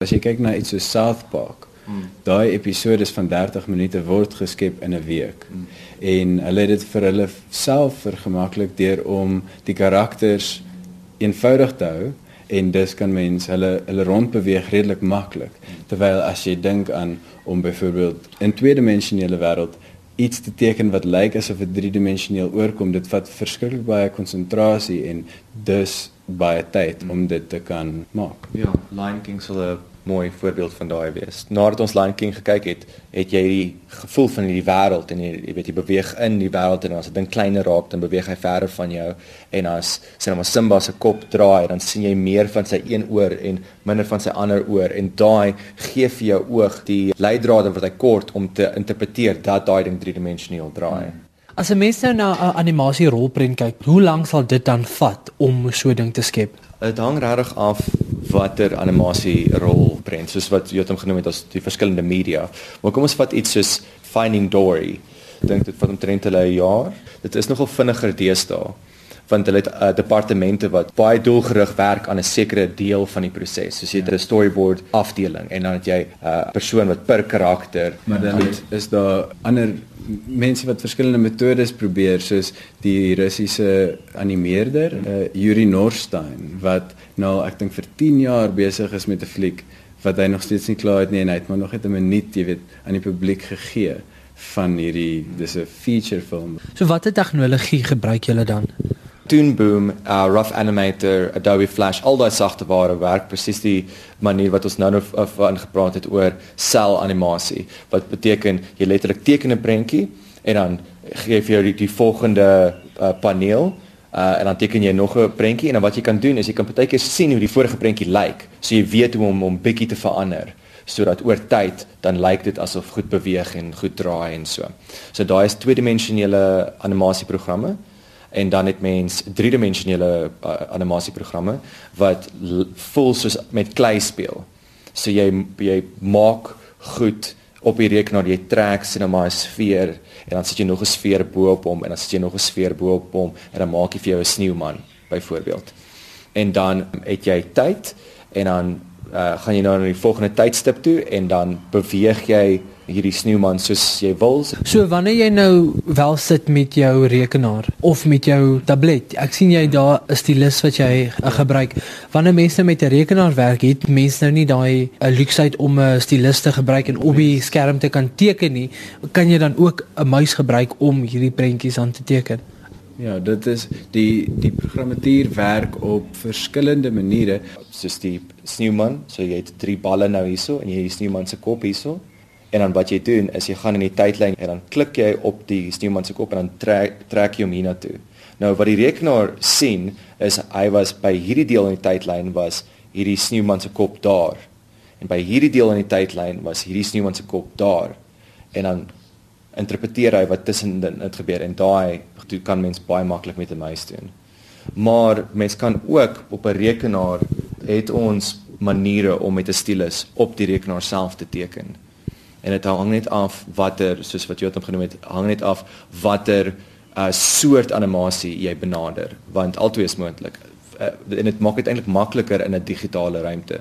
As jy kyk na iets soos South Park, mm. daai episode van 30 minute word geskep in 'n week. Mm. En hulle het dit vir hulle self vergemaklik deur om die karakters eenvoudig te hou en dus kan mens hulle hulle rondbeweeg redelik maklik. Terwyl as jy dink aan om byvoorbeeld in tweedimensionele wêreld iets te teken wat lyk asof dit driedimensioneel oorkom, dit vat verskriklik baie konsentrasie en dus baie tyd om dit te kan maak. Ja, Lion King sal 'n mooi voorbeeld van daai wees. Nadat ons Lion King gekyk het, het jy die gevoel van hierdie wêreld en jy, jy weet jy beweeg in die wêreld en as dit ding kleiner raak, dan beweeg hy verder van jou en as sien maar Simba se kop draai, dan sien jy meer van sy een oor en minder van sy ander oor en daai gee vir jou oog die leidrade wat hy kort om te interpreteer dat daai ding driedimensioneel draai. Hmm. As 'n mens nou na 'n animasie rolprent kyk, hoe lank sal dit dan vat om so 'n ding te skep? Dit hang regtig af watter animasie rolprent soos wat jy het hom genoem het as die verskillende media. Maar kom ons vat iets soos Finding Dory. Dink dit vat omtrent hulle 'n jaar. Dit is nogal vinniger deesdae want hulle het uh, departemente wat baie doelgerig werk aan 'n sekere deel van die proses. Soos jy het 'n storyboard afdeling en dan het jy 'n uh, persoon wat per karakter maar dan het, is daar ander mense wat verskillende metodes probeer soos die Russiese animeerder uh, Yuri Norstein wat nou ek dink vir 10 jaar besig is met 'n fliek wat hy nog steeds nie klaar het nie en hy het maar nog net 'n minuut jy weet aan die publiek gegee van hierdie dis 'n feature film. So watter tegnologie gebruik julle dan? Toon Boom, uh, Rough Animator, Adobe Flash, al daai sagte ware werk presies die manier wat ons nou nog van gepraat het oor sel animasie. Wat beteken jy letterlik teken 'n prentjie en dan gee jy vir jou die, die volgende uh, paneel uh, en dan teken jy nog 'n prentjie en dan wat jy kan doen is jy kan partykeer sien hoe die vorige prentjie lyk. So jy weet hoe om hom bietjie te verander sodat oor tyd dan lyk dit asof goed beweeg en goed draai en so. So daai is tweedimensionele animasieprogramme en dan het mens driedimensionele uh, animasieprogramme wat voel soos met klei speel. So jy jy maak goed op die rekenaar jy trek sien maar 'n sfeer en dan sit jy nog 'n sfeer bo op hom en dan sit jy nog 'n sfeer bo op hom en dan maak jy vir jou 'n sneeuman byvoorbeeld. En dan het jy tyd en dan uh, gaan jy nou na die volgende tydstip toe en dan beweeg jy hierdie sneeuman soos jy wil. So wanneer jy nou wel sit met jou rekenaar of met jou tablet, ek sien jy daar 'n stylus wat jy uh, gebruik. Wanneer mense met 'n rekenaar werk, het mense nou nie daai uh, luksheid om 'n uh, stylus te gebruik en op die skerm te kan teken nie. Kan jy dan ook 'n muis gebruik om hierdie prentjies aan te teken? Ja, dit is die die programmatuur werk op verskillende maniere soos die sneeuman, so jy het drie balle nou hierso en jy het die sneeuman se kop hierso En dan wat jy doen is jy gaan in die tydlyn en dan klik jy op die sneeuman se kop en dan trek trek jy hom hiernatoe. Nou wat die rekenaar sien is hy was by hierdie deel in die tydlyn was hierdie sneeuman se kop daar. En by hierdie deel in die tydlyn was hierdie sneeuman se kop daar. En dan interpreteer hy wat tussen dit gebeur en daai kan mens baie maklik met 'n muis doen. Maar mens kan ook op 'n rekenaar het ons maniere om met 'n stylus op die rekenaar self te teken. En dit hang net af watter soos wat Jotam genoem het hang net af watter uh, soort animasie jy benader want albei is moontlik uh, en dit maak dit eintlik makliker in 'n digitale ruimte